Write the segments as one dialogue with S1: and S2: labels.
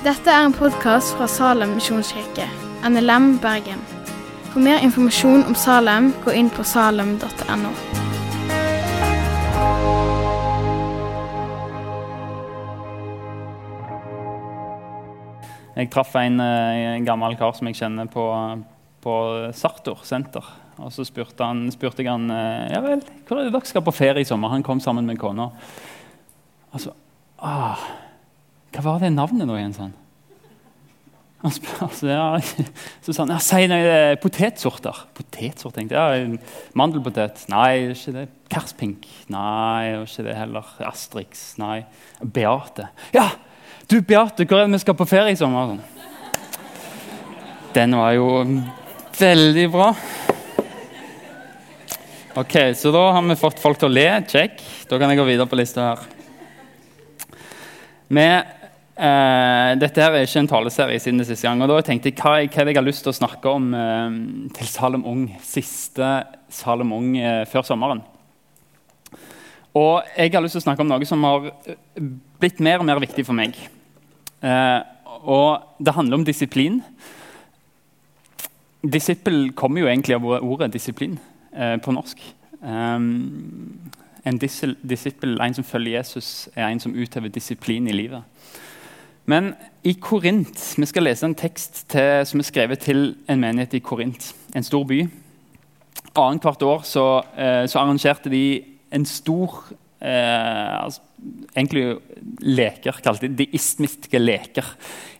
S1: Dette er en podkast fra Salem misjonskirke, NLM Bergen. For mer informasjon om Salem, gå inn på salem.no.
S2: Jeg traff en, eh, en gammel kar som jeg kjenner på, på Sartor senter. Og Så spurte, han, spurte jeg han eh, ja vel, hvor er det dere skal på ferie i sommer. Han kom sammen med kona. Altså, ah, hva var det navnet nå igjen? sånn? Han spør, altså, ja, så sa han ja, si noe potetsorter. Potetsort, tenkte jeg. Ja, mandelpotet? Nei, ikke det. Karspink? Nei, ikke det heller. Astrix? Nei. Beate? Ja! Du, Beate, hvor er det vi skal på ferie i sommer? Den var jo veldig bra. Ok, Så da har vi fått folk til å le. Check. Da kan jeg gå videre på lista her. Vi, eh, dette her er ikke en taleserie siden det siste gang. og da tenkte jeg hva, hva jeg har lyst til å snakke om eh, til Salem Ung. Siste Salem Ung eh, før sommeren. Og jeg har lyst til å snakke om noe som har blitt mer og mer viktig for meg. Og det handler om disiplin. Disippel kommer jo egentlig av ordet disiplin på norsk. Um, en disippel, en som følger Jesus, er en som utøver disiplin i livet. Men i Korint Vi skal lese en tekst til, som er skrevet til en menighet i Korint, en stor by. Annethvert år så, eh, så arrangerte de en stor eh, altså, egentlig leker, kalte de istmiske leker.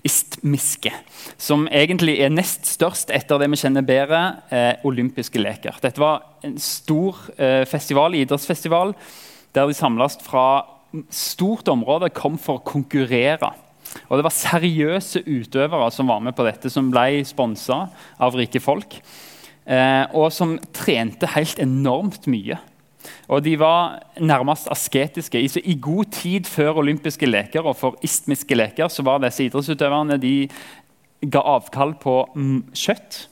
S2: Istmiske. Som egentlig er nest størst etter det vi kjenner bedre, eh, olympiske leker. Dette var en stor eh, festival, idrettsfestival der de samles fra stort område, kom for å konkurrere. Og Det var seriøse utøvere som var med på dette, som ble sponsa av rike folk. Eh, og som trente helt enormt mye. Og De var nærmest asketiske. I, I, god tid før olympiske leker og for istmiske leker så var disse idrettsutøverne de ga avkall på mm, kjøtt.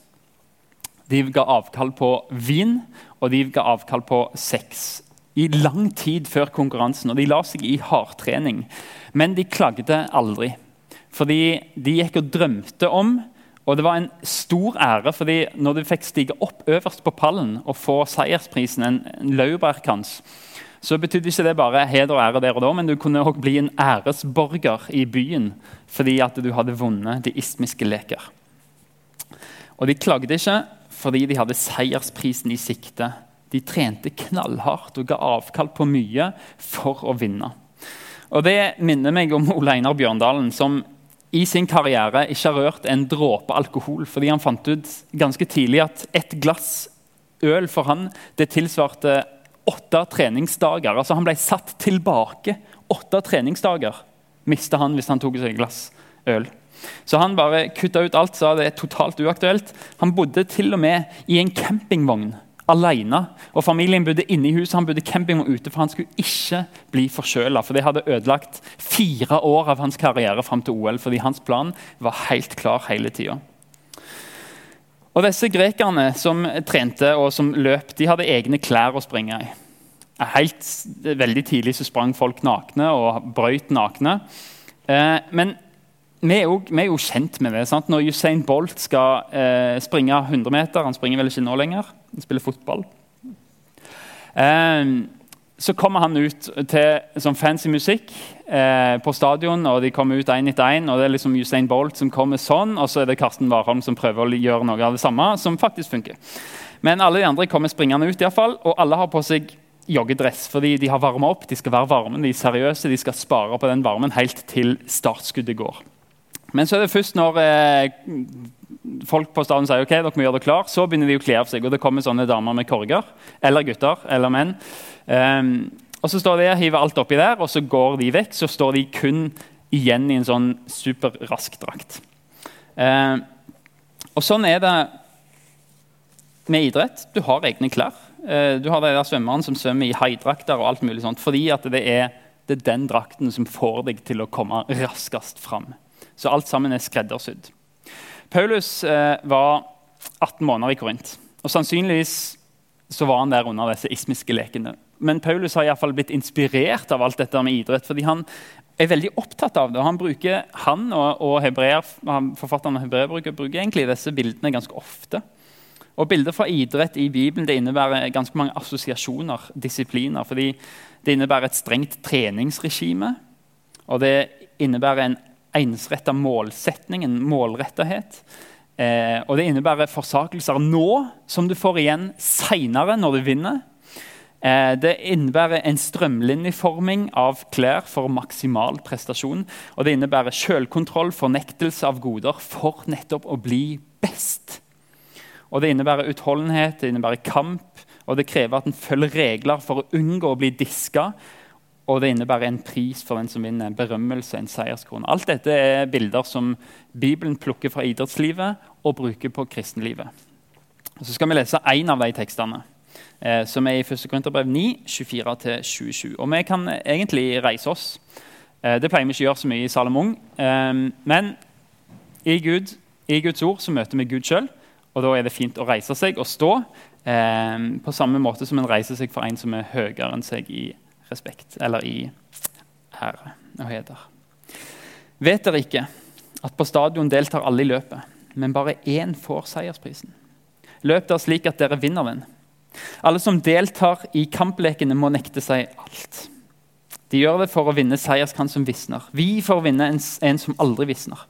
S2: De ga avkall på vin, og de ga avkall på sex. I lang tid før konkurransen. Og de la seg i hardtrening. Men de klagde aldri. Fordi de gikk og drømte om og det var en stor ære, fordi når du fikk stige opp øverst på pallen og få seiersprisen, en, en laurbærkrans, så betydde ikke det bare heder og ære der og da, men du kunne også bli en æresborger i byen fordi at du hadde vunnet de istmiske leker. Og de klagde ikke fordi de hadde seiersprisen i sikte. De trente knallhardt og ga avkall på mye for å vinne. Og Det minner meg om Ole Einar Bjørndalen, som i sin karriere ikke har rørt en dråpe alkohol. Fordi han fant ut ganske tidlig at ett glass øl for han det tilsvarte åtte treningsdager. Altså Han ble satt tilbake. Åtte treningsdager mista han hvis han tok seg et glass øl. Så han bare kutta ut alt, sa det er totalt uaktuelt. Han bodde til og med i en campingvogn alene. Og familien bodde inne i huset, han bodde camping og ute, for han skulle ikke bli forkjøla. For det hadde ødelagt fire år av hans karriere fram til OL, fordi hans plan var helt klar hele tida. Og disse grekerne som trente og som løp, de hadde egne klær å springe i. Helt Veldig tidlig så sprang folk nakne og brøyt nakne. Eh, men vi er, jo, vi er, jo, kjent med det. Sant? Når Usain Bolt skal eh, springe 100 meter Han springer vel ikke nå lenger, han spiller fotball. Eh, så kommer han ut til sånn fancy musikk eh, på stadion. og De kommer ut én etter én. Det er liksom Usain Bolt som kommer sånn, og så er det Karsten Warholm som prøver å gjøre noe av det samme. som faktisk funker. Men alle de andre kommer springende ut, i hvert fall, og alle har på seg joggedress. fordi De har varma opp, de skal være varme, de er seriøse, de skal spare på den varmen helt til startskuddet går. Men så er det først når eh, folk på staden sier ok, dere må gjøre det klar, så begynner de å kle av seg. og Det kommer sånne damer med korger, eller gutter eller menn. Um, og Så står de og hiver alt oppi der, og så går de vekk. Så står de kun igjen i en sånn superrask drakt. Um, og Sånn er det med idrett. Du har egne klær. Uh, du har de der svømmerne som svømmer i haidrakter og alt mulig sånt, fordi at det er, det er den drakten som får deg til å komme raskest fram. Så alt sammen er skreddersydd. Paulus eh, var 18 måneder i Korint. Og sannsynligvis så var han der under disse ismiske lekene. Men Paulus har i fall blitt inspirert av alt dette med idrett. fordi han er veldig opptatt av det. og Han bruker han og, og hebreer, forfatteren av hebreer bruker, bruker egentlig disse bildene ganske ofte. Og Bilder fra idrett i Bibelen det innebærer ganske mange assosiasjoner, disipliner. fordi Det innebærer et strengt treningsregime. Og det innebærer en ensretta målsetningen, målrettethet. Eh, og det innebærer forsakelser nå, som du får igjen seinere når du vinner. Eh, det innebærer en strømlinjeforming av klær for maksimal prestasjon. Og det innebærer selvkontroll, fornektelse av goder for nettopp å bli best. Og det innebærer utholdenhet, det innebærer kamp, og det krever at en følger regler for å unngå å bli diska. Og det innebærer en pris for den som vinner, en berømmelse, en seierskrone. Alt dette er bilder som Bibelen plukker fra idrettslivet og bruker på kristenlivet. Og så skal vi lese én av de tekstene eh, som er i 1. Korinterbrev 9, 24-27. Og vi kan egentlig reise oss. Eh, det pleier vi ikke å gjøre så mye i Salomon. Eh, men i, Gud, i, Guds ord så møter vi Gud sjøl, og da er det fint å reise seg og stå. Eh, på samme måte som en reiser seg for en som er høyere enn seg i respekt, eller i ære og heder. Vet dere ikke at på stadion deltar alle i løpet, men bare én får seiersprisen? Løp der slik at dere vinner den. Alle som deltar i kamplekene, må nekte seg alt. De gjør det for å vinne seierskrans som visner. Vi får vinne en, en, som aldri visner.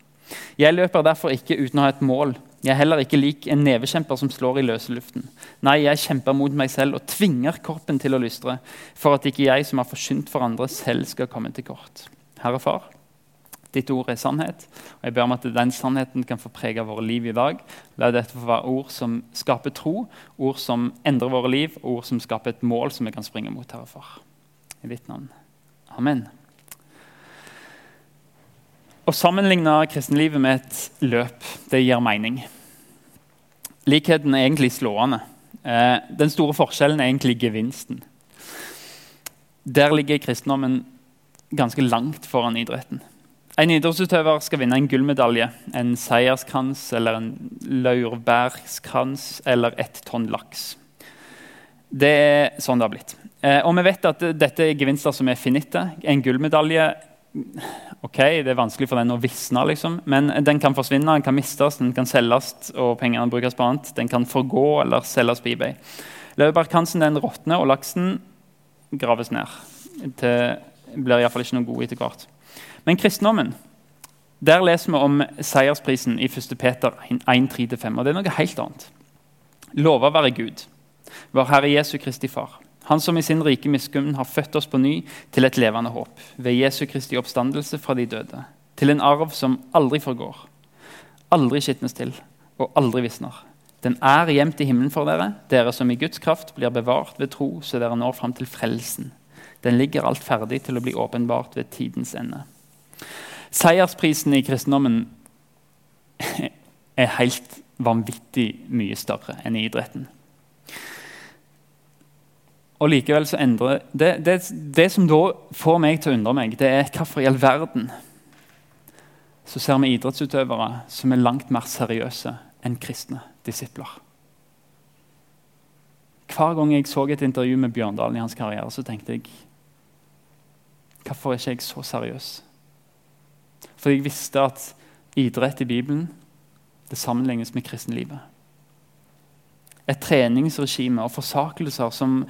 S2: Jeg løper derfor ikke uten å ha et mål. Jeg er heller ikke lik en nevekjemper som slår i løse luften. Nei, jeg kjemper mot meg selv og tvinger kroppen til å lystre, for at ikke jeg som har forsynt for andre, selv skal komme til kort. Herre Far, Ditt ord er sannhet. og Jeg ber om at den sannheten kan få prege våre liv i dag. La dette få være ord som skaper tro, ord som endrer våre liv, ord som skaper et mål som vi kan springe mot, Herre Far. I ditt navn. Amen. Å sammenligne kristenlivet med et løp det gir mening. Likheten er egentlig slående. Eh, den store forskjellen er egentlig gevinsten. Der ligger kristendommen ganske langt foran idretten. En idrettsutøver skal vinne en gullmedalje, en seierskrans eller en laurbærskrans eller ett tonn laks. Det er sånn det har blitt. Eh, og vi vet at dette er gevinster som er finitte. En gullmedalje ok, det er vanskelig for den å visne, liksom. men den kan forsvinne, den kan mistes, den kan selges og pengene brukes på annet. Den kan forgå eller selges på eBay. den råtner, og laksen graves ned. Det blir iallfall ikke noe god etter hvert. Men kristendommen der leser vi om seiersprisen i 1. Peter 1.3-5. og Det er noe helt annet. Lova være Gud, vår Herre Jesu Kristi Far. Han som i sin rike miskunn har født oss på ny til et levende håp, ved Jesu Kristi oppstandelse fra de døde, til en arv som aldri forgår, aldri skitnes til og aldri visner. Den er gjemt i himmelen for dere, dere som i Guds kraft blir bevart ved tro, så dere når fram til frelsen. Den ligger alt ferdig til å bli åpenbart ved tidens ende. Seiersprisen i kristendommen er helt vanvittig mye større enn i idretten. Og likevel så endrer det, det, det som da får meg til å undre meg, det er hvorfor i all verden så ser vi idrettsutøvere som er langt mer seriøse enn kristne disipler. Hver gang jeg så et intervju med Bjørndalen i hans karriere, så tenkte jeg Hvorfor er ikke jeg så seriøs? For jeg visste at idrett i Bibelen det sammenlignes med kristenlivet. Et treningsregime og forsakelser som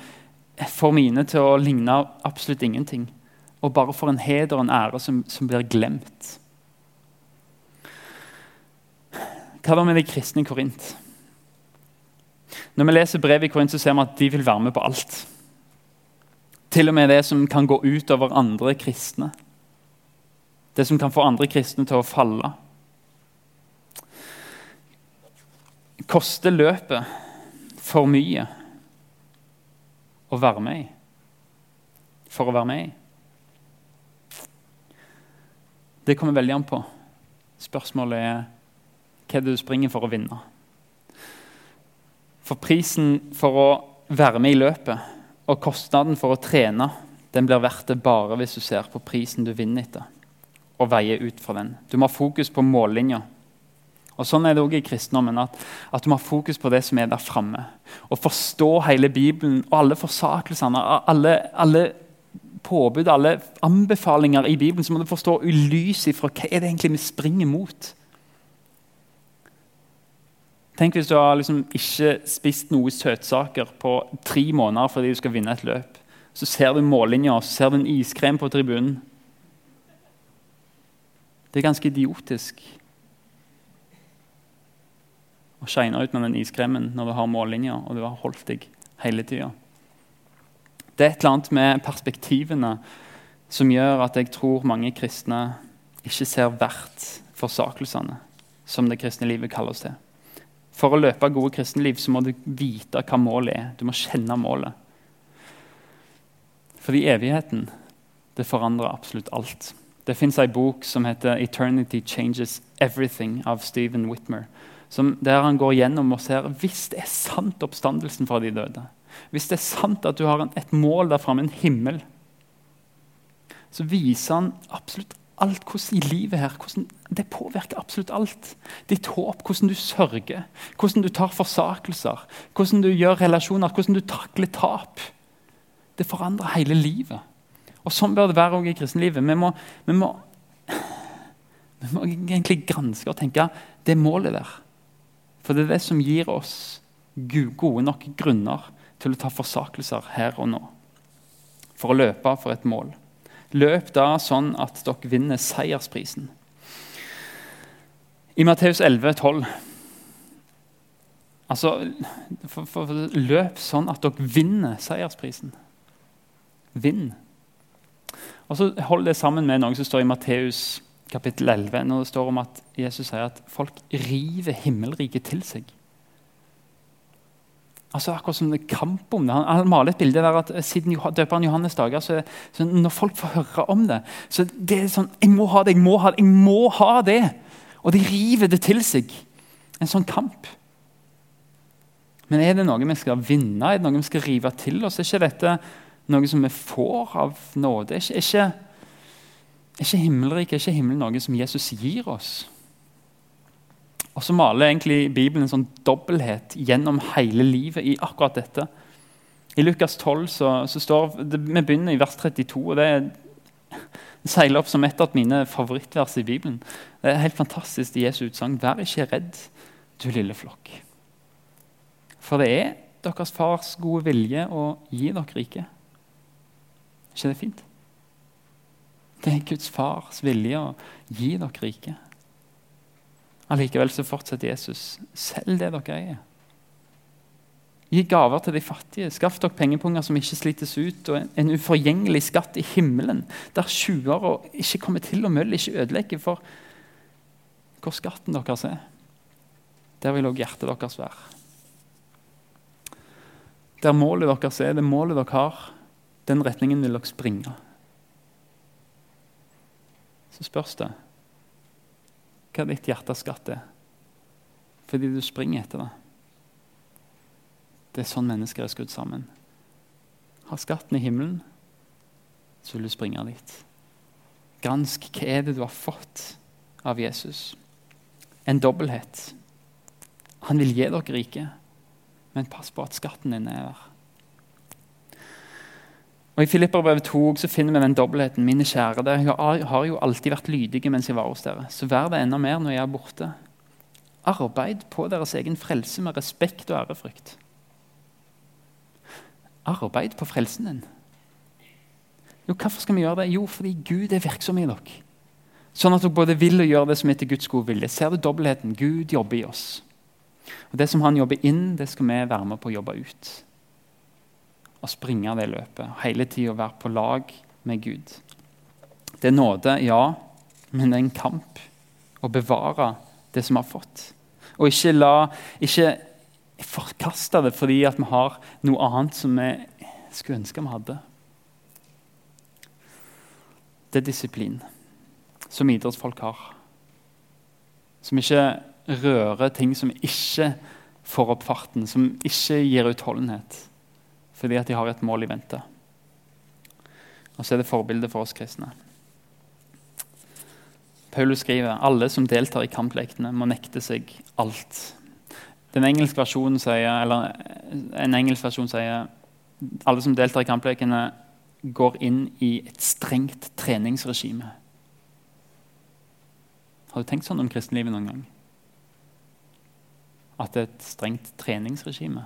S2: får mine til å ligne absolutt ingenting. Og bare for en heder og en ære som, som blir glemt. Hva da med de kristne i Korint? Når vi leser brevet i Korint, så ser vi at de vil være med på alt. Til og med det som kan gå ut over andre kristne. Det som kan få andre kristne til å falle. Koster løpet for mye å være med i? For å være med i? Det kommer veldig an på. Spørsmålet er hva er det du springer for å vinne? For prisen for å være med i løpet og kostnaden for å trene den blir verdt det bare hvis du ser på prisen du vinner etter og veier ut fra den. Du må ha fokus på mållinja. Og Sånn er det også i kristendommen. At, at, du må ha fokus på det som er der framme. Og forstå hele Bibelen og alle forsakelsene, alle, alle påbud, alle anbefalinger i Bibelen, så må du forstå i lys ifra hva er det egentlig vi springer mot. Tenk hvis du har liksom ikke spist noe søtsaker på tre måneder fordi du skal vinne et løp. Så ser du mållinja, så ser du en iskrem på tribunen. Det er ganske idiotisk å shine ut med den iskremen når du har mållinja og du har holdt deg hele tida. Det er et eller annet med perspektivene som gjør at jeg tror mange kristne ikke ser verdt forsakelsene som det kristne livet kaller oss til. For å løpe gode kristne liv så må du vite hva målet er. Du må kjenne målet. Fordi evigheten det forandrer absolutt alt. Det fins ei bok som heter 'Eternity Changes Everything' av Stephen Whitmer. Der han går gjennom og ser hvis det er sant oppstandelsen fra de døde hvis det er sant at du har et mål der framme, en himmel, så viser han absolutt alt hvordan i livet her, hvordan det påvirker absolutt alt. Ditt håp, hvordan du sørger, hvordan du tar forsakelser, hvordan du gjør relasjoner, hvordan du takler tap. Det forandrer hele livet. Og Sånn bør det være også i kristenlivet. Vi må, vi, må, vi må egentlig granske og tenke det målet der. For det er det som gir oss gode nok grunner til å ta forsakelser her og nå. For å løpe for et mål. Løp da sånn at dere vinner seiersprisen. I Matteus 11, 12 Altså, for, for, løp sånn at dere vinner seiersprisen. Vinn. Og så Hold det sammen med noe som står i Matteus kapittel 11, når det står om at Jesus sier at folk river himmelriket til seg. Altså Akkurat som det er kamp om det. Han, han maler et bilde der at siden døperen Johannes' dager så, så Når folk får høre om det, så det er sånn 'Jeg må ha det, jeg må ha det!' jeg må ha det. Og de river det til seg. En sånn kamp. Men er det noe vi skal vinne? Er det noe vi skal rive til oss? Er ikke dette noe som vi får av nåde? Er ikke, er ikke, er ikke himmelriket, er ikke himmelen noe som Jesus gir oss? Og så maler egentlig Bibelen en sånn dobbelthet gjennom hele livet i akkurat dette. I Lukas 12 så, så står det, Vi begynner i vers 32. og det, det seiler opp som et av mine favorittvers i Bibelen. Det er helt fantastisk i Jesu utsagn. Vær ikke redd, du lille flokk. For det er deres fars gode vilje å gi dere riket. Er ikke det fint? Det er Guds fars vilje å gi dere riket. Allikevel så fortsetter Jesus. Selg det dere eier. Gi gaver til de fattige. Skaff dere pengepunger som ikke slites ut, og en uforgjengelig skatt i himmelen, der tjuver ikke kommer til og mølle, ikke ødelegger for hvor skatten deres er. Der vil også hjertet deres være. Der målet deres er, det målet dere har, den retningen vil dere springe. Så spørs det hva ditt hjertes skatt er. Fordi du springer etter det. Det er sånn mennesker er skrudd sammen. Har skatten i himmelen, så vil du springe dit. Gransk hva er det du har fått av Jesus. En dobbelthet. Han vil gi dere rike, men pass på at skatten din er der. Og I Filipperbrevet 2 så finner vi den dobbeltheten. Mine kjære, dere har jo alltid vært lydige mens jeg var hos dere. Så vær det enda mer når jeg er borte. Arbeid på deres egen frelse med respekt og ærefrykt. Arbeid på frelsen din. Jo, Hvorfor skal vi gjøre det? Jo, fordi Gud er virksom i dere. Sånn at dere både vil og gjør det som etter Guds gode vilje. Ser du dobbeltheten? Gud jobber i oss. Og Det som han jobber inn, det skal vi være med på å jobbe ut å springe det løpet. Hele tida være på lag med Gud. Det er nåde, ja, men det er en kamp å bevare det som vi har fått. Og ikke, la, ikke forkaste det fordi vi har noe annet som vi skulle ønske vi hadde. Det er disiplin som idrettsfolk har. Som ikke rører ting som ikke får opp farten, som ikke gir utholdenhet fordi at de har et mål i vente. Og så er det forbildet for oss kristne. Paulus skriver alle som deltar i kamplekene, må nekte seg alt. Den engelske versjonen sier, eller En engelsk versjon sier alle som deltar i kamplekene, går inn i et strengt treningsregime. Har du tenkt sånn om kristenlivet noen gang? At det er et strengt treningsregime?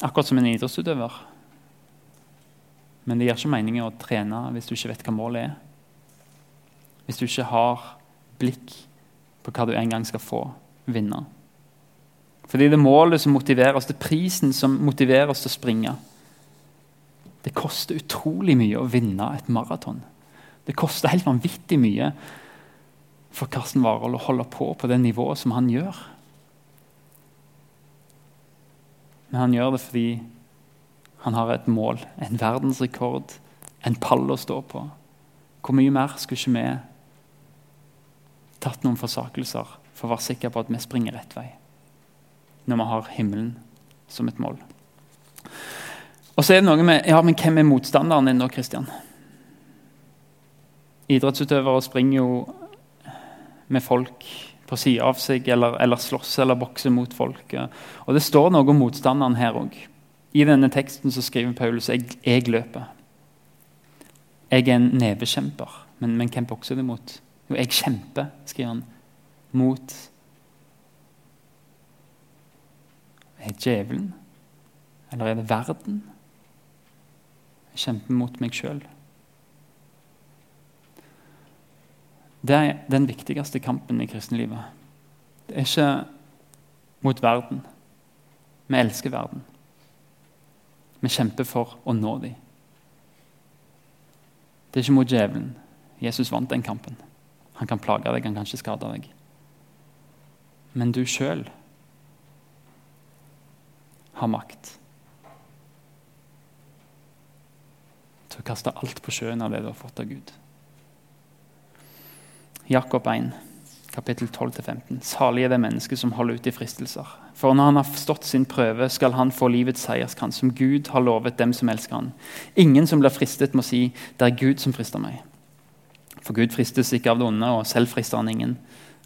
S2: Akkurat som en idrettsutøver. Men det gir ikke mening å trene hvis du ikke vet hva målet er. Hvis du ikke har blikk på hva du en gang skal få vinne. Fordi det er målet som motiverer oss, det er prisen som motiverer oss til å springe. Det koster utrolig mye å vinne et maraton. Det koster helt vanvittig mye for Karsten Warhol å holde på på det nivået som han gjør. Men han gjør det fordi han har et mål, en verdensrekord, en pall å stå på. Hvor mye mer skulle ikke vi tatt noen forsakelser for å være sikre på at vi springer rett vei? Når vi har himmelen som et mål. Og så er det noe med ja, men Hvem er motstanderen din da, Kristian? Idrettsutøvere springer jo med folk på sida av seg, eller, eller slåss eller bokser mot folk. Og Det står noe om motstanderen her òg. I denne teksten så skriver Paulus jeg, jeg løper. Jeg er en nevekjemper. Men, men hvem bokser du mot? Jo, jeg kjemper, skriver han, mot Er djevelen? Eller er det verden? Jeg kjemper mot meg sjøl. Det er den viktigste kampen i kristenlivet. Det er ikke mot verden. Vi elsker verden. Vi kjemper for å nå dem. Det er ikke mot djevelen. Jesus vant den kampen. Han kan plage deg, han kan ikke skade deg. Men du sjøl har makt til å kaste alt på sjøen av det du har fått av Gud. Jakob 1, kapittel 12-15. Salig er det mennesket som holder ut i fristelser. For når han har stått sin prøve, skal han få livets seierskrans, som Gud har lovet dem som elsker han. Ingen som blir fristet, må si 'det er Gud som frister meg'. For Gud fristes ikke av det onde, og selv frister han ingen.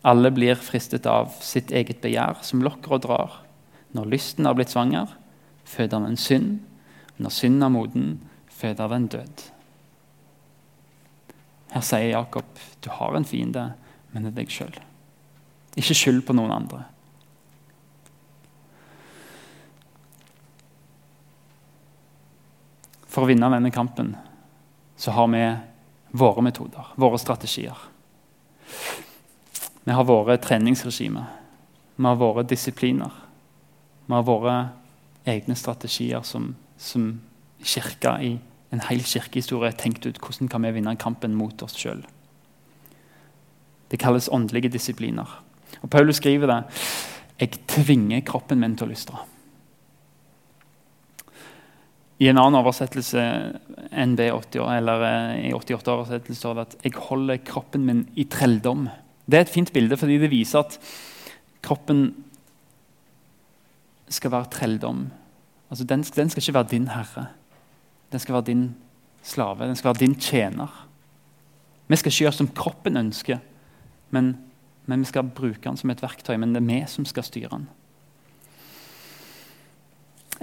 S2: Alle blir fristet av sitt eget begjær, som lokker og drar. Når lysten er blitt svanger, føder den synd. Når synden er moden, føder den død. Her sier Jakob du har en fiende, men det er deg sjøl. Ikke skyld på noen andre. For å vinne denne kampen så har vi våre metoder, våre strategier. Vi har våre treningsregimer, vi har våre disipliner. Vi har våre egne strategier som, som kirka i en hel kirkehistorie tenkt ut hvordan kan vi vinne kampen mot oss sjøl. Det kalles åndelige disipliner. Og Paulus skriver det. Jeg tvinger kroppen min til å lystre. I en annen oversettelse, NB80, eller eh, i 88-oversettelse, står det at 'jeg holder kroppen min i trelldom'. Det er et fint bilde, fordi det viser at kroppen skal være trelldom. Altså, den, den skal ikke være din herre. Den skal være din slave, den skal være din tjener. Vi skal ikke gjøre som kroppen ønsker, men, men, vi skal bruke den som et verktøy. Men det er vi som skal styre den.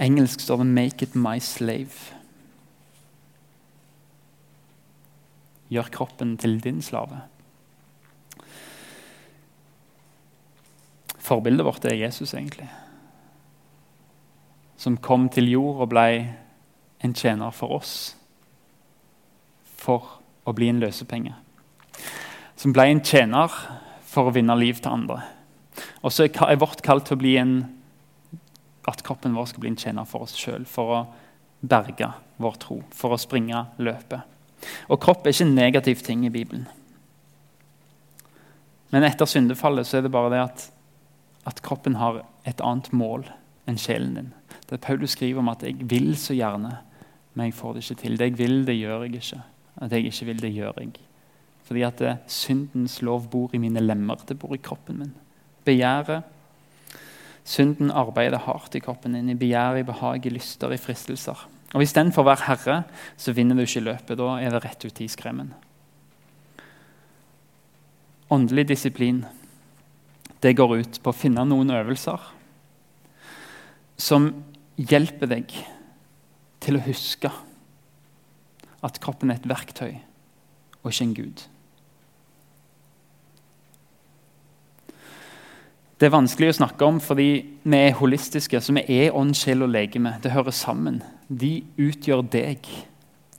S2: Engelsk står det 'make it my slave'. Gjør kroppen til din slave. Forbildet vårt er Jesus, egentlig. Som kom til jord og ble en tjener for oss for å bli en løsepenge. Som ble en tjener for å vinne liv til andre. Og så er vårt kall til å bli en at kroppen vår skal bli en tjener for oss sjøl. For å berge vår tro, for å springe løpet. Og kropp er ikke en negativ ting i Bibelen. Men etter syndefallet så er det bare det at, at kroppen har et annet mål enn sjelen din. Det er Paulus skriver om at 'jeg vil så gjerne' men jeg får det ikke til. Det jeg vil, det gjør jeg ikke. At jeg ikke vil, det gjør jeg. Fordi at det, syndens lov bor i mine lemmer. Det bor i kroppen min. Begjæret. Synden arbeider hardt i kroppen din. I begjær, i behag, i lyster, i fristelser. Og Hvis den får være herre, så vinner du ikke løpet. Da er det rett ut i skremmen. Åndelig disiplin det går ut på å finne noen øvelser som hjelper deg til å huske at kroppen er et verktøy og ikke en gud. Det er vanskelig å snakke om fordi vi er holistiske. så Vi er ånd, sjel og legeme. Det hører sammen. De utgjør deg.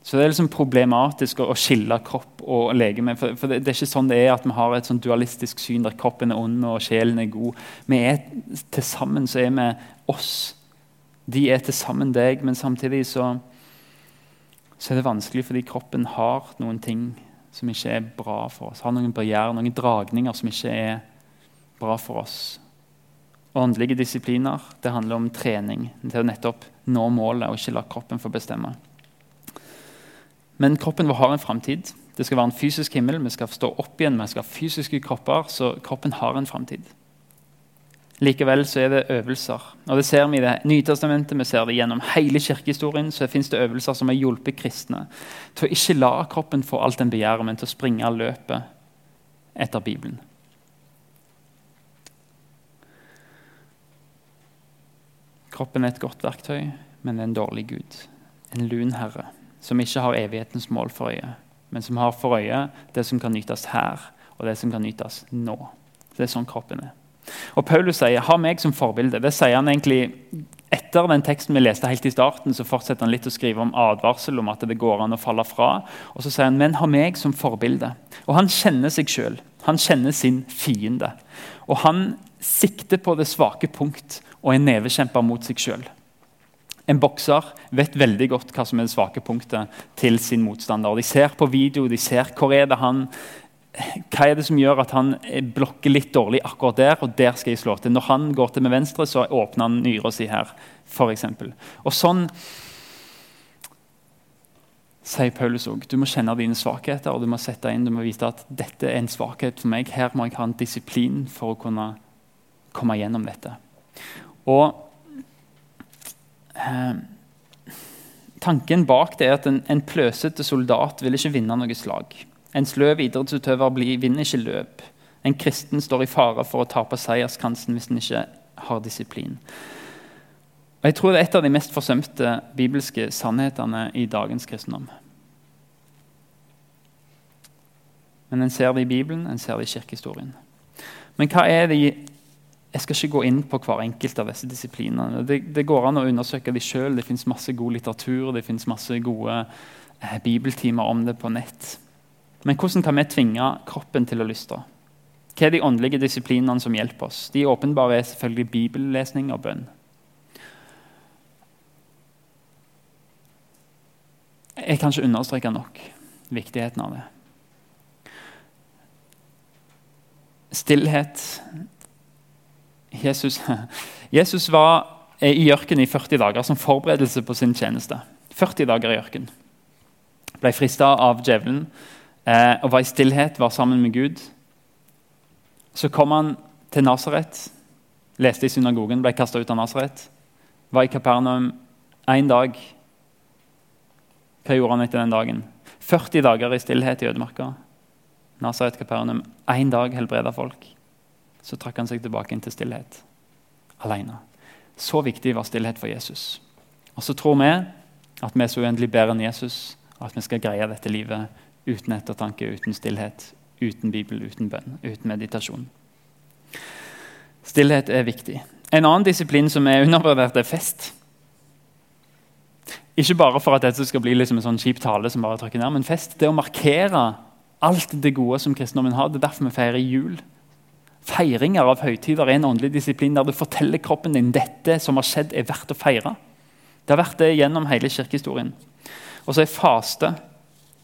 S2: Så Det er liksom problematisk å skille kropp og legeme. For, for det, det, er ikke sånn det er at vi har et sånn dualistisk syn der kroppen er ond og sjelen er god. Vi er Til sammen så er vi oss. De er til sammen deg, men samtidig så, så er det vanskelig fordi kroppen har noen ting som ikke er bra for oss. Har noen barrierer, noen dragninger som ikke er bra for oss. Åndelige disipliner det handler om trening til å nettopp nå målet og ikke la kroppen få bestemme. Men kroppen vår har en framtid. Det skal være en fysisk himmel. Vi skal stå opp igjen, vi skal ha fysiske kropper. Så kroppen har en framtid. Likevel så er det øvelser. Og Det ser vi i det Nytestamentet, vi ser det gjennom hele kirkehistorien. så finnes det øvelser som har hjulpet kristne til å ikke la kroppen få alt den begjærer, men til å springe løpet etter Bibelen. Kroppen er et godt verktøy, men en dårlig gud. En lun herre som ikke har evighetens mål for øye, men som har for øye det som kan nytes her, og det som kan nytes nå. Det er sånn kroppen er. Og Paulus sier 'ha meg som forbilde'. Det sier han egentlig etter den teksten vi leste helt i starten, så fortsetter han litt å skrive om advarsel om at det går an å falle fra. Og så sier han 'men ha meg som forbilde'. Og han kjenner seg sjøl. Han kjenner sin fiende. Og han sikter på det svake punkt og er nevekjemper mot seg sjøl. En bokser vet veldig godt hva som er det svake punktet til sin motstander. De ser på video, de ser hvor er det han hva er det som gjør at han blokker litt dårlig akkurat der, og der skal jeg slå til. Når han går til med venstre, så åpner han nyra si her, f.eks. Og sånn sier Paulus òg. Du må kjenne dine svakheter, og du må sette inn, du må vite at dette er en svakhet for meg. Her må jeg ha en disiplin for å kunne komme gjennom dette. Og eh, Tanken bak det er at en, en pløsete soldat vil ikke vinne noe slag. En sløv idrettsutøver blir, vinner ikke løp. En kristen står i fare for å tape seierskansen hvis en ikke har disiplin. Og jeg tror Det er et av de mest forsømte bibelske sannhetene i dagens kristendom. Men en ser det i Bibelen, en ser det i kirkehistorien. Men hva er det jeg skal ikke gå inn på hver enkelt av disse disiplinene. Det, det går an å undersøke de sjøl. Det fins masse god litteratur det finnes masse gode eh, bibeltimer om det på nett. Men hvordan kan vi tvinge kroppen til å lystre? Hva er de åndelige disiplinene som hjelper oss? De åpenbare er selvfølgelig bibellesning og bønn. Jeg kan ikke understreke nok viktigheten av det. Stillhet Jesus, Jesus var i ørkenen i 40 dager som forberedelse på sin tjeneste. 40 dager i ørkenen. Ble frista av djevelen eh, og var i stillhet, var sammen med Gud. Så kom han til Nasaret, leste i synagogen, ble kasta ut av Nasaret. Var i Kapernaum én dag. Hva gjorde han etter den dagen? 40 dager i stillhet i ødemarka. Nasaret, Kapernaum. Én dag helbreda folk så trakk han seg tilbake inn til stillhet. Alene. Så viktig var stillhet for Jesus. Og så tror vi at vi er så uendelig bedre enn Jesus, og at vi skal greie dette livet uten ettertanke, uten stillhet, uten Bibel, uten bønn, uten meditasjon. Stillhet er viktig. En annen disiplin som er undervurdert, er fest. Ikke bare for at dette skal bli liksom en sånn kjip tale, som bare trykker ned, men fest det å markere alt det gode som kristendommen har. Det er derfor vi feirer jul. Feiringer av høytider er en åndelig disiplin der du forteller kroppen din dette som har skjedd, er verdt å feire. Det har vært det gjennom hele kirkehistorien. Og så er faste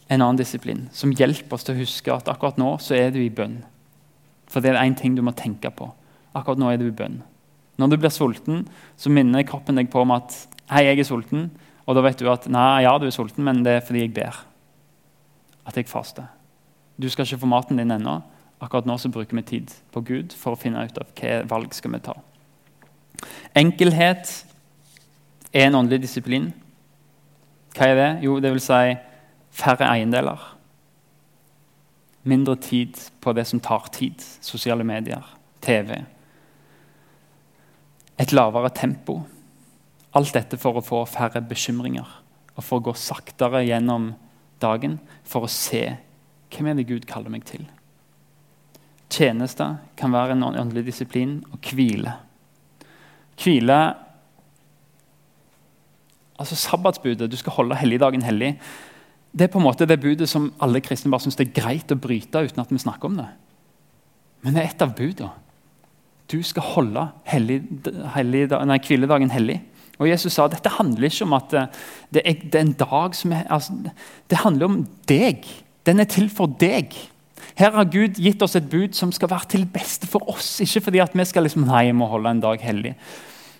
S2: en annen disiplin som hjelper oss til å huske at akkurat nå så er du i bønn. For det er én ting du må tenke på. Akkurat nå er du i bønn. Når du blir sulten, så minner kroppen deg på om at hei, jeg er sulten. Og da vet du at nei, ja, du er sulten, men det er fordi jeg ber. At jeg faster. Du skal ikke få maten din ennå, Akkurat nå så bruker vi tid på Gud for å finne ut av hva valg skal vi ta. Enkelhet er en åndelig disiplin. Hva er det? Jo, det vil si færre eiendeler. Mindre tid på det som tar tid. Sosiale medier, TV. Et lavere tempo. Alt dette for å få færre bekymringer. og for å gå saktere gjennom dagen for å se hvem er det Gud kaller meg til. Tjeneste kan være en åndelig disiplin, og hvile. Hvile Altså Sabbatsbudet, du skal holde helligdagen hellig. Det er på en måte det budet som alle kristne bare syns det er greit å bryte uten at vi snakker om det. Men det er et av budene. Du skal holde hellig, hellig, nei, hviledagen hellig. Og Jesus sa dette handler ikke om at eh, det er, det er en dag som er altså, Det handler om deg. Den er til for deg. Her har Gud gitt oss et bud som skal være til beste for oss. Ikke fordi at vi skal liksom, nei, jeg må holde en dag hellig.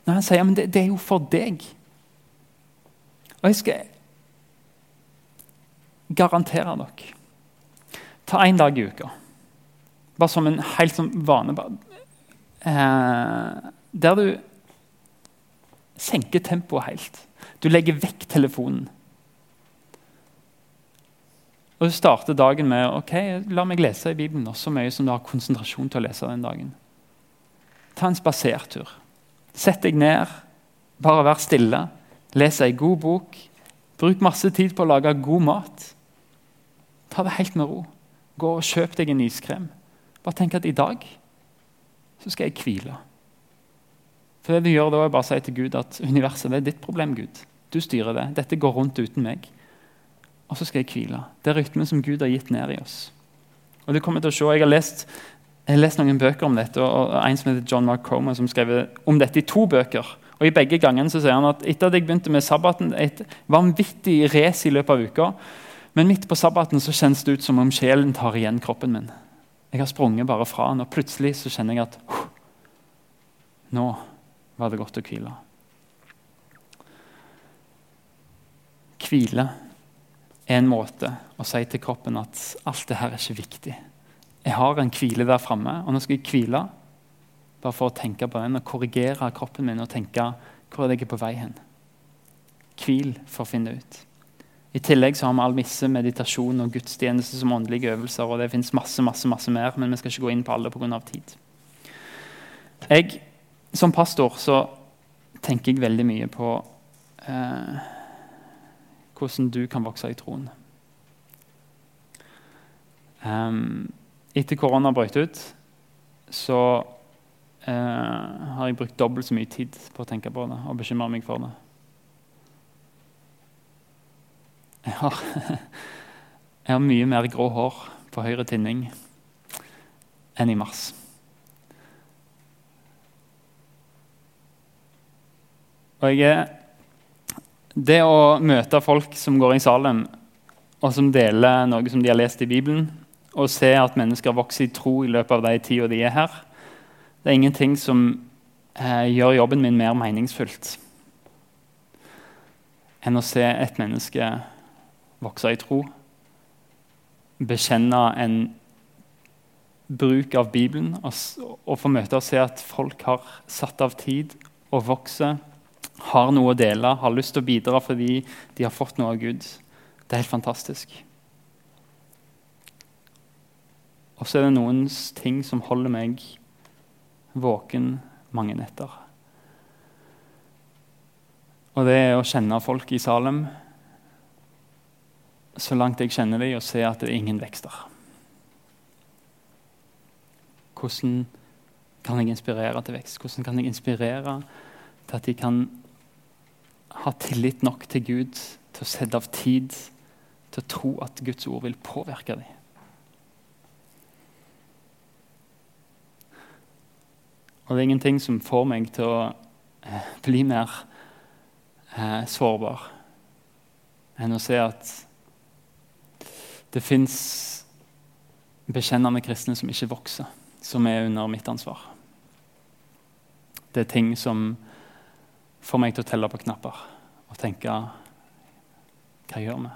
S2: Nei, Han sier men det, det er jo for deg. Og jeg skal garantere dere Ta én dag i uka. Bare som en helt sånn vane. Eh, der du senker tempoet helt. Du legger vekk telefonen. Og Du starter dagen med ok, la meg lese i Bibelen så mye som du har konsentrasjon til å lese den dagen. Ta en spasertur. Sett deg ned, bare vær stille. Les ei god bok. Bruk masse tid på å lage god mat. Ta det helt med ro. Gå og Kjøp deg en iskrem. Bare tenk at i dag så skal jeg hvile. For det du gjør da er bare å si til Gud at universet det er ditt problem. Gud. Du styrer det. Dette går rundt uten meg. Og så skal jeg hvile. Det er rytmen som Gud har gitt ned i oss. Og du kommer til å se, Jeg har lest, jeg har lest noen bøker om dette, og en som heter John Mark Comer, som skrev om dette i to bøker. Og I begge gangene så sier han at etter at jeg begynte med sabbaten, et vanvittig race i løpet av uka, men midt på sabbaten så kjennes det ut som om sjelen tar igjen kroppen min. Jeg har sprunget bare fra den, og plutselig så kjenner jeg at nå var det godt å hvile. Hvile er en måte å si til kroppen at alt det her er ikke viktig. Jeg har en hvile der framme, og nå skal jeg hvile bare for å tenke på den og korrigere kroppen min og tenke hvor er jeg på vei hen. Hvil for å finne ut. I tillegg så har vi almisse, meditasjon og gudstjeneste som åndelige øvelser. og Det fins masse, masse, masse mer, men vi skal ikke gå inn på alle pga. tid. Jeg, Som pastor så tenker jeg veldig mye på eh, hvordan du kan vokse i troen. Um, etter korona brøt ut, så eh, har jeg brukt dobbelt så mye tid på å tenke på det og bekymre meg for det. Jeg har, jeg har mye mer grå hår på høyre tinning enn i mars. Og jeg, det å møte folk som går i Salem, og som deler noe som de har lest i Bibelen, og se at mennesker vokser i tro i løpet av de tida de er her, det er ingenting som eh, gjør jobben min mer meningsfullt enn å se et menneske vokse i tro, bekjenne en bruk av Bibelen og, få møte og se at folk har satt av tid og vokser, har noe å dele, har lyst til å bidra fordi de har fått noe av Gud. Det er helt fantastisk. Og så er det noen ting som holder meg våken mange netter. Og det er å kjenne folk i Salem så langt jeg kjenner dem, og se at det er ingen vekster. Hvordan kan jeg inspirere til vekst? Hvordan kan jeg inspirere til at de kan ha tillit nok til Gud til å sette av tid til å tro at Guds ord vil påvirke dem? Og det er ingenting som får meg til å eh, bli mer eh, sårbar enn å se at det fins bekjennende kristne som ikke vokser, som er under mitt ansvar. Det er ting som får meg til å telle på knapper og tenke Hva gjør vi?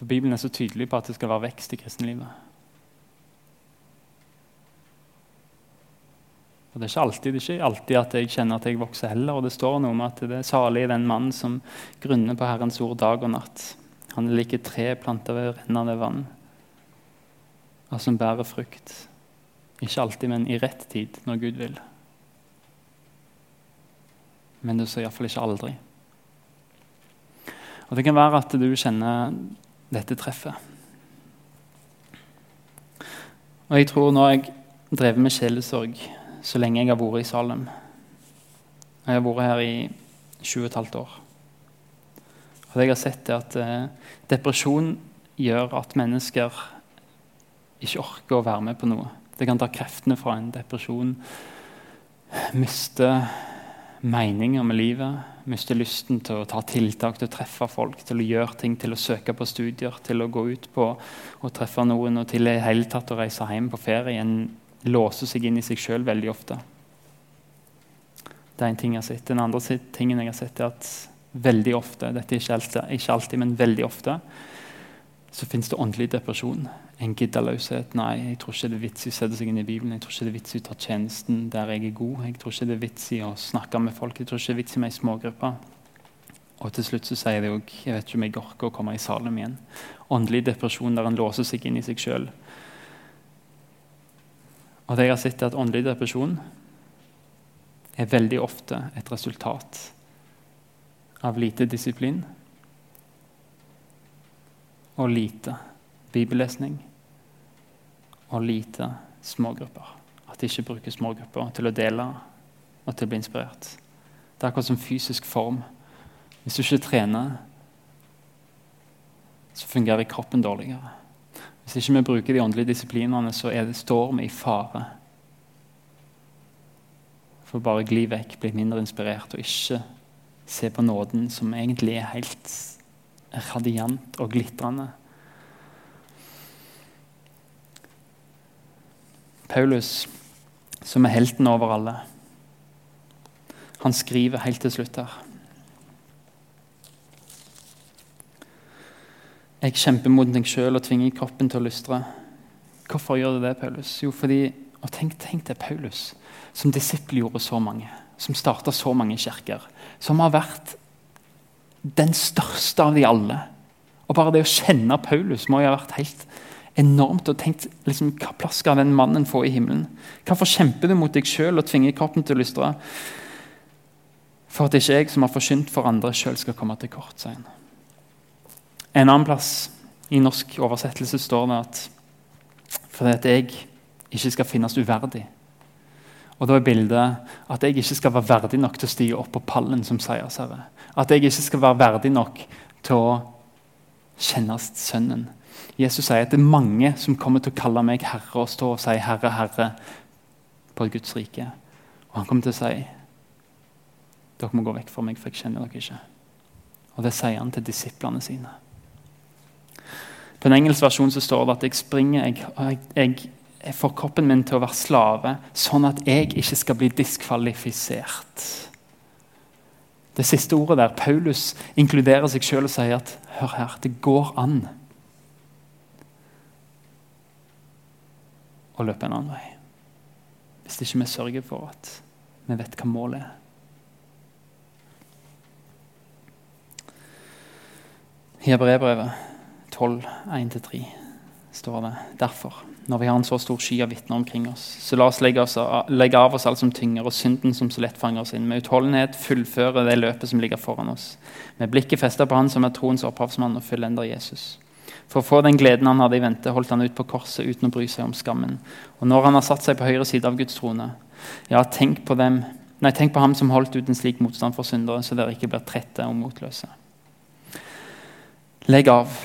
S2: For Bibelen er så tydelig på at det skal være vekst i kristenlivet. Og Det er ikke alltid, det er ikke alltid at jeg kjenner at jeg vokser heller. og Det står noe om at det er salig den mann som grunner på Herrens ord dag og natt. Han er like tre planter ved rennende vann, og som bærer frukt. Ikke alltid, men i rett tid, når Gud vil. men du sa iallfall ikke aldri. Og Det kan være at du kjenner dette treffet. Og jeg tror når jeg drevet med sjelesorg så lenge jeg har vært i Salem Jeg har vært her i 20 år. Og det jeg har sett, er at eh, depresjon gjør at mennesker ikke orker å være med på noe. Det kan ta kreftene fra en depresjon. Miste meninger med livet. Miste lysten til å ta tiltak, til å treffe folk, til å gjøre ting, til å søke på studier, til å gå ut på og treffe noen, og til i hele tatt å reise hjem på ferie. En låser seg inn i seg sjøl veldig ofte. Det er en ting jeg har sett. Den andre tingen jeg har sett, er at veldig ofte, dette er ikke alltid, ikke alltid men veldig ofte, så fins det åndelig depresjon. En giddeløshet. Nei, jeg tror ikke det er vits i å sette seg inn i Bibelen. Jeg tror ikke det er vits i å ta tjenesten der jeg er god. Jeg tror ikke det er vits i å snakke med folk. Jeg tror ikke det er vits i meg i smågrupper. Og til slutt så sier de òg jeg vet ikke om jeg orker å komme i Salem igjen. Åndelig depresjon der en låser seg inn i seg sjøl. Og det jeg har sett at Åndelig depresjon er veldig ofte et resultat av lite disiplin og lite bibellesning og lite smågrupper. At de ikke bruker smågrupper til å dele og til å bli inspirert. Det er akkurat som fysisk form. Hvis du ikke trener, så fungerer kroppen dårligere. Hvis ikke vi bruker de åndelige disiplinene, så det, står vi i fare for bare gli vekk, bli mindre inspirert og ikke se på nåden, som egentlig er helt radiant og glitrende. Paulus, som er helten over alle, han skriver helt til slutt her. Jeg kjemper mot meg sjøl og tvinger kroppen til å lystre. Hvorfor gjør du det, Paulus? Jo, fordi, og tenk, tenk det, Paulus, som disippelgjorde så mange, som starta så mange kirker, som har vært den største av de alle. Og Bare det å kjenne Paulus må jo ha vært helt enormt. og tenkt, liksom, Hva plass skal den mannen få i himmelen? Hvorfor kjemper du mot deg sjøl og tvinger kroppen til å lystre? For at ikke jeg som har forsynt for andre, sjøl skal komme til kort. sier han. En annen plass i norsk oversettelse står det at fordi at jeg ikke skal finnes uverdig. Og Da er bildet at jeg ikke skal være verdig nok til å stige opp på pallen som seiersherre. At jeg ikke skal være verdig nok til å kjennes Sønnen. Jesus sier at det er mange som kommer til å kalle meg herre og stå og si 'Herre, Herre' på Guds rike. Og han kommer til å si dere må gå vekk fra meg, for jeg kjenner dere ikke. Og Det sier han til disiplene sine. På en engelsk versjon så står det at jeg springer jeg, jeg, jeg får kroppen min til å være slave, sånn at jeg ikke skal bli diskvalifisert. Det siste ordet der, Paulus inkluderer seg sjøl og sier at hør her, det går an å løpe en annen vei. Hvis ikke vi sørger for at vi vet hva målet er. I Hebreerbrevet 12, 1-3 står det derfor når vi har en så stor sky av vitner omkring oss. Så la oss legge, oss, legge, av oss alt som tynger, og synden som så lett fanger oss inn. Med utholdenhet fullføre det løpet som ligger foran oss. Med blikket festa på Han som er troens opphavsmann og fullender Jesus. For å få den gleden han hadde i vente, holdt han ut på korset uten å bry seg om skammen. Og når han har satt seg på høyre side av Guds trone, ja, tenk på dem Nei, tenk på ham som holdt ut en slik motstand for syndere, så dere ikke blir trette og motløse. Legg av,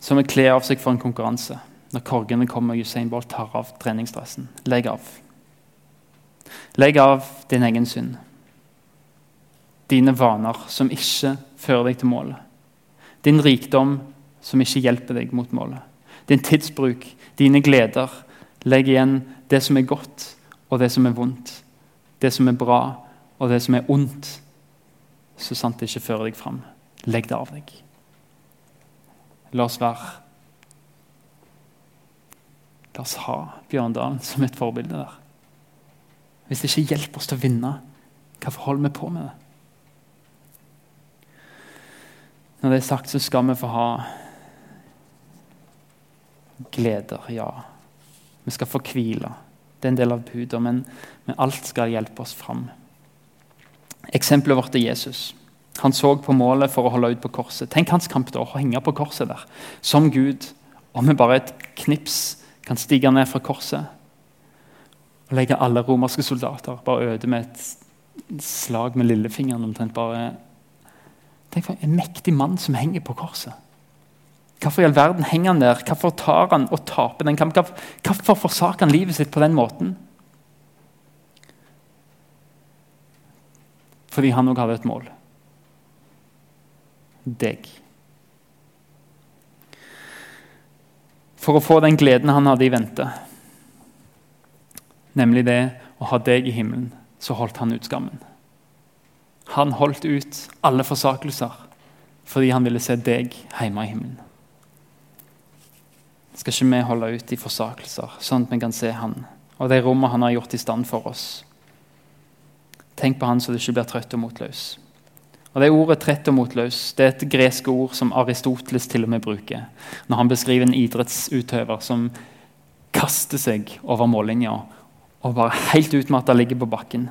S2: som vil kle av seg for en konkurranse når korgene kommer og Usain Bolt tar av treningsdressen. Legg av. Legg av din egen synd. Dine vaner som ikke fører deg til målet. Din rikdom som ikke hjelper deg mot målet. Din tidsbruk, dine gleder. Legg igjen det som er godt, og det som er vondt. Det som er bra, og det som er ondt. Så sant det ikke fører deg fram. Legg det av deg. La oss være La oss ha Bjørndalen som et forbilde der. Hvis det ikke hjelper oss til å vinne, hvorfor holder vi på med det? Når det er sagt, så skal vi få ha gleder, ja. Vi skal få hvile. Det er en del av budet, men, men alt skal hjelpe oss fram. Eksempelet vårt er Jesus. Han så på målet for å holde ut på korset. Tenk hans kamp da, å henge på korset der, som Gud. Og med bare et knips kan stige ned fra korset og legge alle romerske soldater bare øde med et slag med lillefingeren. omtrent bare Tenk for en mektig mann som henger på korset. Hvorfor i all verden henger han der? Hvorfor tar han og taper den kampen? Hvorfor forsaker han livet sitt på den måten? Fordi han òg hadde et mål. Deg. For å få den gleden han hadde i vente, nemlig det å ha deg i himmelen, så holdt han ut skammen. Han holdt ut alle forsakelser fordi han ville se deg hjemme i himmelen. Skal ikke vi holde ut i forsakelser, sånn at vi kan se Han og det rommet Han har gjort i stand for oss? Tenk på Han så du ikke blir trøtt og motløs. Og Det ordet 'trett og motløs' det er et gresk ord som Aristoteles til og med bruker når han beskriver en idrettsutøver som kaster seg over mållinja og bare helt utmatta ligger på bakken.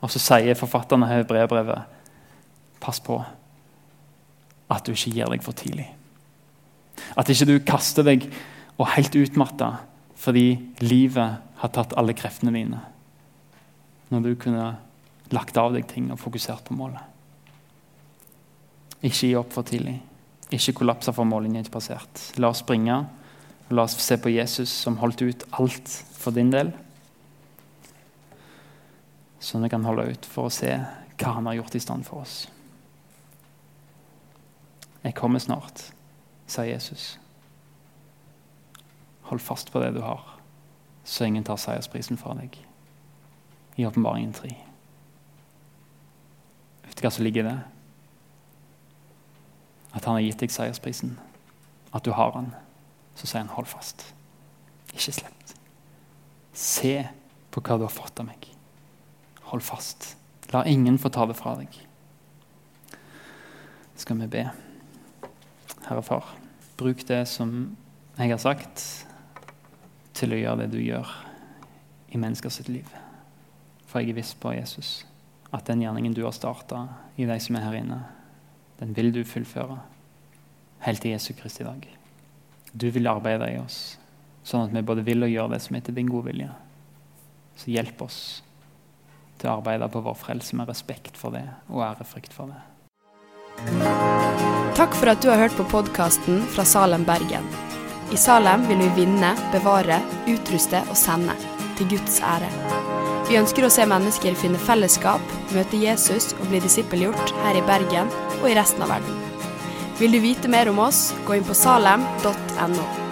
S2: Og så sier forfatterne her i brevbrevet pass på at du ikke gir deg for tidlig. At ikke du kaster deg og helt utmatta fordi livet har tatt alle kreftene dine. Når du kunne lagt av deg ting og fokusert på målet. Ikke gi opp for tidlig. Ikke kollapse for mållinja ikke passert. La oss springe. La oss se på Jesus som holdt ut alt for din del sånn vi kan holde ut for å se hva han har gjort i stand for oss. Jeg kommer snart, sa Jesus. Hold fast på det du har, så ingen tar seiersprisen fra deg. I åpenbaringen 3. Vet du hva som ligger i det? At han har gitt deg seiersprisen. At du har han, Så sier han, hold fast. Ikke slipp. Se på hva du har fått av meg. Hold fast. La ingen få ta det fra deg. Skal vi be. Herre Far, bruk det som jeg har sagt, til å gjøre det du gjør i menneskers liv. For jeg er viss på, Jesus, at den gjerningen du har starta i de som er her inne, den vil du fullføre helt til Jesu Kristi dag. Du vil arbeide i oss, sånn at vi både vil og gjør det som er til din gode vilje. Så hjelp oss til å arbeide på vår frelse med respekt for det og ærefrykt for det.
S3: Takk for at du har hørt på podkasten fra Salem, Bergen. I Salem vil vi vinne, bevare, utruste og sende, til Guds ære. Vi ønsker å se mennesker finne fellesskap, møte Jesus og bli disippelgjort her i Bergen og i resten av verden. Vil du vite mer om oss, gå inn på salem.no.